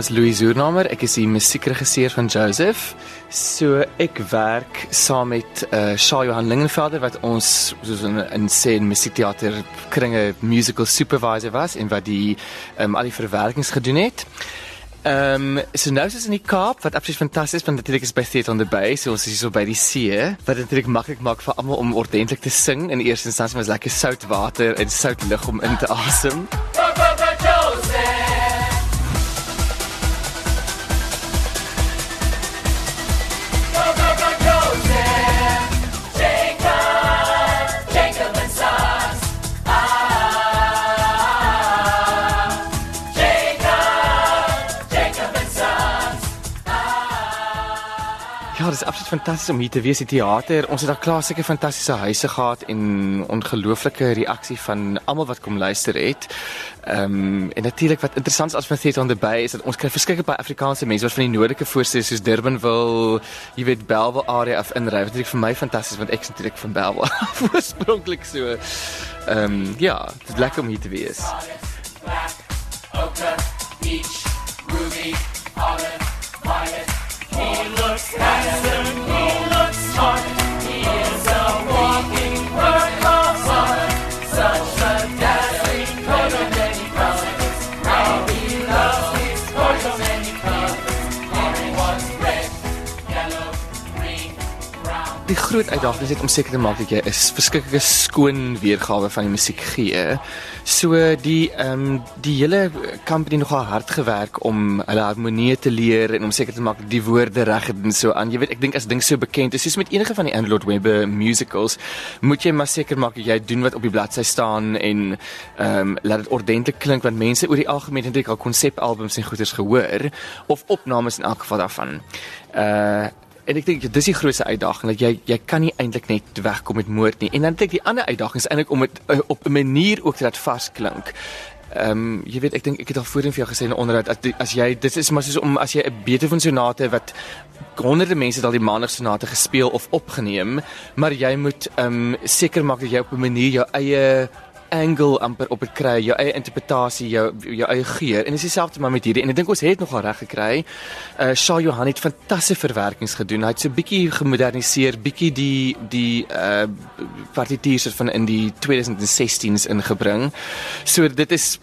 Is Louis Zoernamer. Ek is die musiekregisseur van Joseph. So ek werk saam met uh Shaw Johan Lingenfelder wat ons soos in in sê in musiekteater kringe musical supervisor was en wat die um al die verwerkings gedoen het. Ehm um, so nou is ons in die Kaap wat absoluut fantasties want natuurlik is by Theatre on the Bay so ons is hier so by die see wat natuurlik maklik maak vir almal om ordentlik te sing in eerste instansie was lekker sout water en sout lug om in te asem. Is absoluut fantasties om hier te wees die teater. Ons het al klaar seker fantastiese huise gehad en ongelooflike reaksie van almal wat kom luister het. Ehm um, en natuurlik wat interessant is as van Theatre on the Bay is dat ons kry verskeie baie Afrikaanse mense wat van die noordelike voorste soos Durban wil, jy weet Bellville area af inry. Wat natuurlik vir my fantasties want ek is natuurlik van Bellville oorspronklik so. Ehm um, ja, dit is lekker om hier te wees. Black, ochre, beach, ruby, olive. That's Die groot uitdaging is om seker te maak dat jy 'n verskriklike skoon weergawe van die musiek gee. So die ehm um, die hele company nogal hard gewerk om hulle harmonie te leer en om seker te maak die woorde reg het en so aan. Jy weet, ek dink as ding so bekend is, soos met enige van die Andrew Lloyd Webber musicals, moet jy maar seker maak dat jy doen wat op die bladsy staan en ehm um, laat dit ordentlik klink want mense oor die algemeen het eintlik al konsepalbums en goeders gehoor of opnames in elk geval daarvan. Uh en ek dink dis die grootste uitdaging dat jy jy kan nie eintlik net wegkom met moord nie. En dan dink ek die ander uitdaging is eintlik om dit uh, op 'n manier ook te laat vasklink. Ehm um, jy weet ek dink ek het al voorheen vir jou gesê in onderhoud as, as jy dit is maar soos om as jy 'n Beethoven sonate wat honderde mense al die maandag sonate gespeel of opgeneem, maar jy moet ehm um, seker maak dat jy op 'n manier jou eie angle amper op dit kry, jou eie interpretasie, jou jou eie geur. En dis dieselfde maar met hierdie en ek dink ons het nogal reg gekry. Uh Shaw Johan het fantastiese verwerkings gedoen. Hy het so bietjie gemoderniseer, bietjie die die uh partituurs van in die 2016s ingebring. So dit is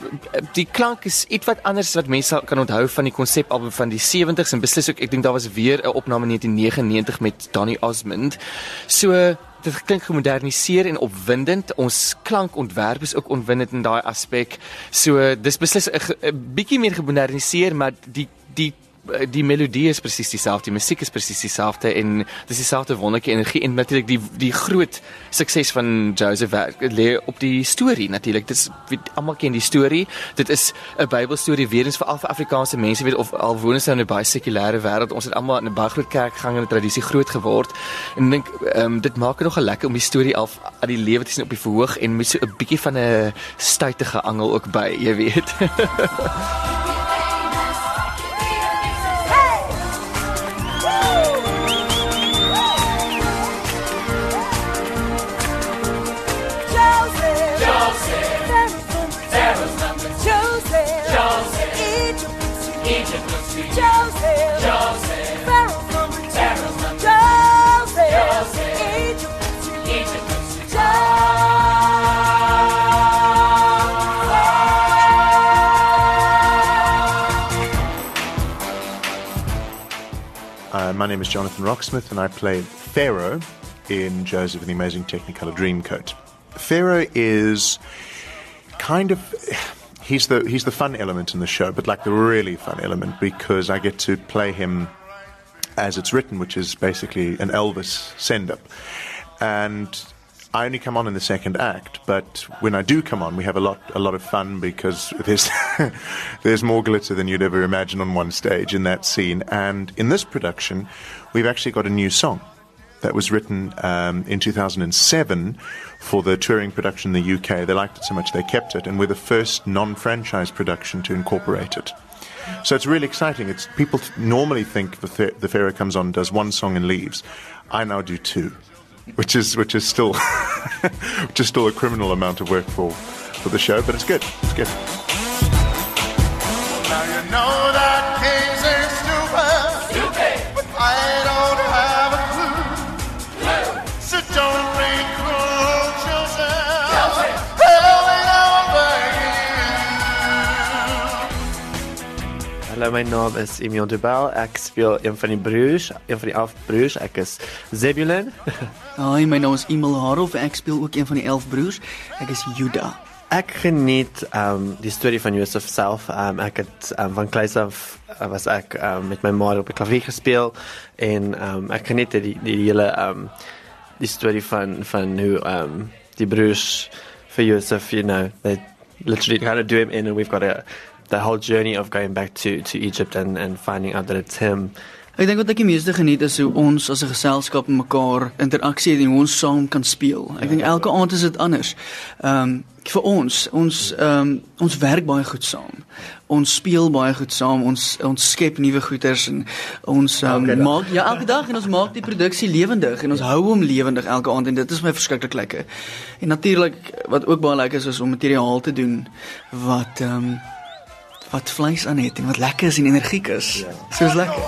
die klank is ietwat anders wat mense kan onthou van die konsepalbum van die 70s en beslis ook ek dink daar was weer 'n opname in 1999 met Donny Osmond. So dit klink gemoderniseer en opwindend. Ons klankontwerp is ook opwindend in daai aspek. So dis beslis 'n bietjie meer gemoderniseer, maar die die die melodie is presies dieselfde, die musiek is presies dieselfde en dis dieselfde wonderlike energie en natuurlik die die groot sukses van Joseph lê op die storie natuurlik. Dit is almal ken die storie. Dit is 'n Bybelstorie weer eens vir al Afrikaanse mense weet of al woon ons nou in 'n baie sekulêre wêreld. Ons het almal in 'n baie groot kerkgangende tradisie groot geword en dink ehm um, dit maak dit nogal lekker om die storie af aan die lewe te sien op die verhoog en met so 'n bietjie van 'n stuitige angel ook by, jy weet. Uh, my name is Jonathan Rocksmith, and I play Pharaoh in Joseph and the Amazing Technicolor Dreamcoat. Pharaoh is kind of he's the he's the fun element in the show, but like the really fun element because I get to play him as it's written, which is basically an Elvis send up. And I only come on in the second act, but when I do come on, we have a lot a lot of fun because there's there's more glitter than you'd ever imagine on one stage in that scene. And in this production, we've actually got a new song that was written um, in 2007 for the touring production in the UK. They liked it so much they kept it, and we're the first non-franchise production to incorporate it. So it's really exciting. It's people normally think the, the Pharaoh comes on, does one song and leaves. I now do two which is which is still which is still a criminal amount of work for for the show, but it's good. It's good. Hallo, my naam is Emil Dubel. Ek speel een van die broers, een van die 11 broers. Ek is Zebulon. Hi, my naam is Emil Harof ek speel ook een van die 11 broers. Ek is Juda. Ek geniet um die storie van Josef self. Um ek het um, van kleins af uh, was ek um, met my ma op die klavier gespeel en um ek geniet die die, die hele um die storie van van hoe um die broers vir Josef, you know, they literally kind of do him in and we've got a the whole journey of going back to to Egypt and and finding out that it's him. Ek dink wat ek die meeste geniet is hoe ons as 'n geselskap mekaar interaksie het en hoe ons saam kan speel. Ek dink elke aand is dit anders. Ehm um, vir ons, ons ehm um, ons werk baie goed saam. Ons speel baie goed saam. Ons ons skep nuwe goeters en ons um, maak ja elke dag en ons maak die produksie lewendig en ons hou hom lewendig elke aand en dit is my verskriklik lekker. En natuurlik wat ook baie lekker is is om materiaal te doen wat ehm um, wat vleis aan het en wat lekker is en energiek is. Ja. Soos lekker.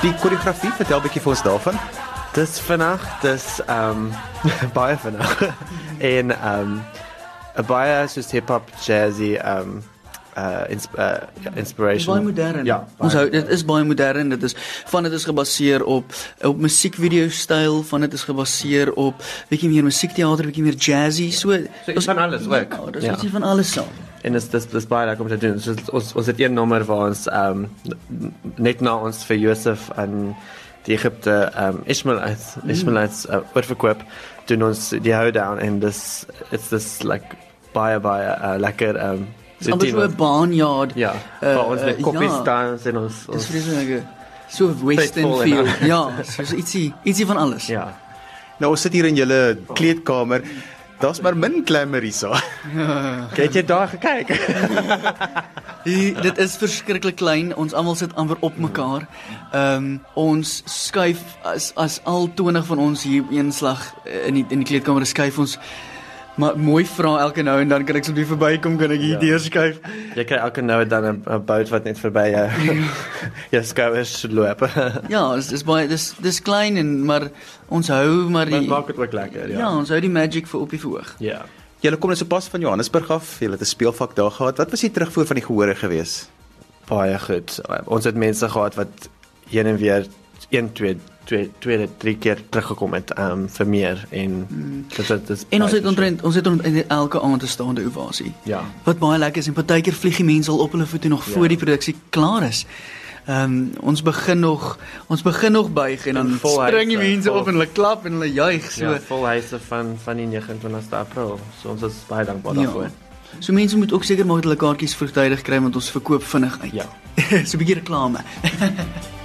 Die koreografie, vertel 'n bietjie vir ons daarvan. Dis vandag, dis um baie vandag. en um 'n baie soos hip hop, jazzy um uh, ins uh inspiration. baie modern. Ja. Ons hou dit is baie modern. Dit is van dit is gebaseer op op musiekvideo styl, van dit is gebaseer op bietjie meer musiekteater, bietjie meer jazzy. So iets van alles ook. Ja, dis Ja. ietsie van alles saam. En dis dis dis baie lekker om te doen. So, ons ons het een nommer waar ons um net na ons vir Josef aan die Egipte um Ishmaelites Ishmaelites uh, oorverkoop doen ons die hoedown en dis it's this like baie baie uh, lekker um Dis amper so 'n barnyard. Ja, Uh, waar ons met uh, koppies ja. dans en ons Dis ons vreeslik so western feel. Ja, so ietsie ietsie van alles. ja. Nou ons sit hier in julle kleedkamer. Daar's maar min glamour hierso. Kyk jy daar gekyk? Die, dit is verskriklik klein. Ons almal sit amper op mekaar. Ehm um, ons skuif as as al 20 van ons hier op een slag eh, in die in die kleedkamer skuif ons maar mooi vra elke nou en dan kan ek so 'n bietjie verbykom kan ek hier Ja. deur skuif. jy kry elke nou en dan 'n bout wat net verby jou jou skouers loop. Ja, dis dis baie dis dis klein en maar ons hou maar Dit die maak dit ook lekker, ja. ja. ons hou die magic vir op die verhoog. Ja. Julle kom net so pas van Johannesburg af. Julle het 'n speelvak daar gehad. Wat was die terugvoer van die gehore gewees? Baie goed. Ons het mense gehad wat heen en weer 1 2 2 2 3 keer teruggekom het um vir meer en dit dit is Mm. En ons het omtrent ons het omtrent elke aand 'n staande ovasie. Ja. Wat baie lekker is en partykeer vlieg die mense al op hulle voete nog Ja. voor die produksie klaar is. Ehm um, ons begin nog ons begin nog buig en dan spring die mense vol- op en hulle klap en hulle juig so. ja, vol huise van van die 29ste April. So ons is baie dankbaar Ja. daarvoor. So mense moet ook seker maak dat hulle kaartjies vroegtydig kry want ons verkoop vinnig uit. Ja. so 'n bietjie reklame.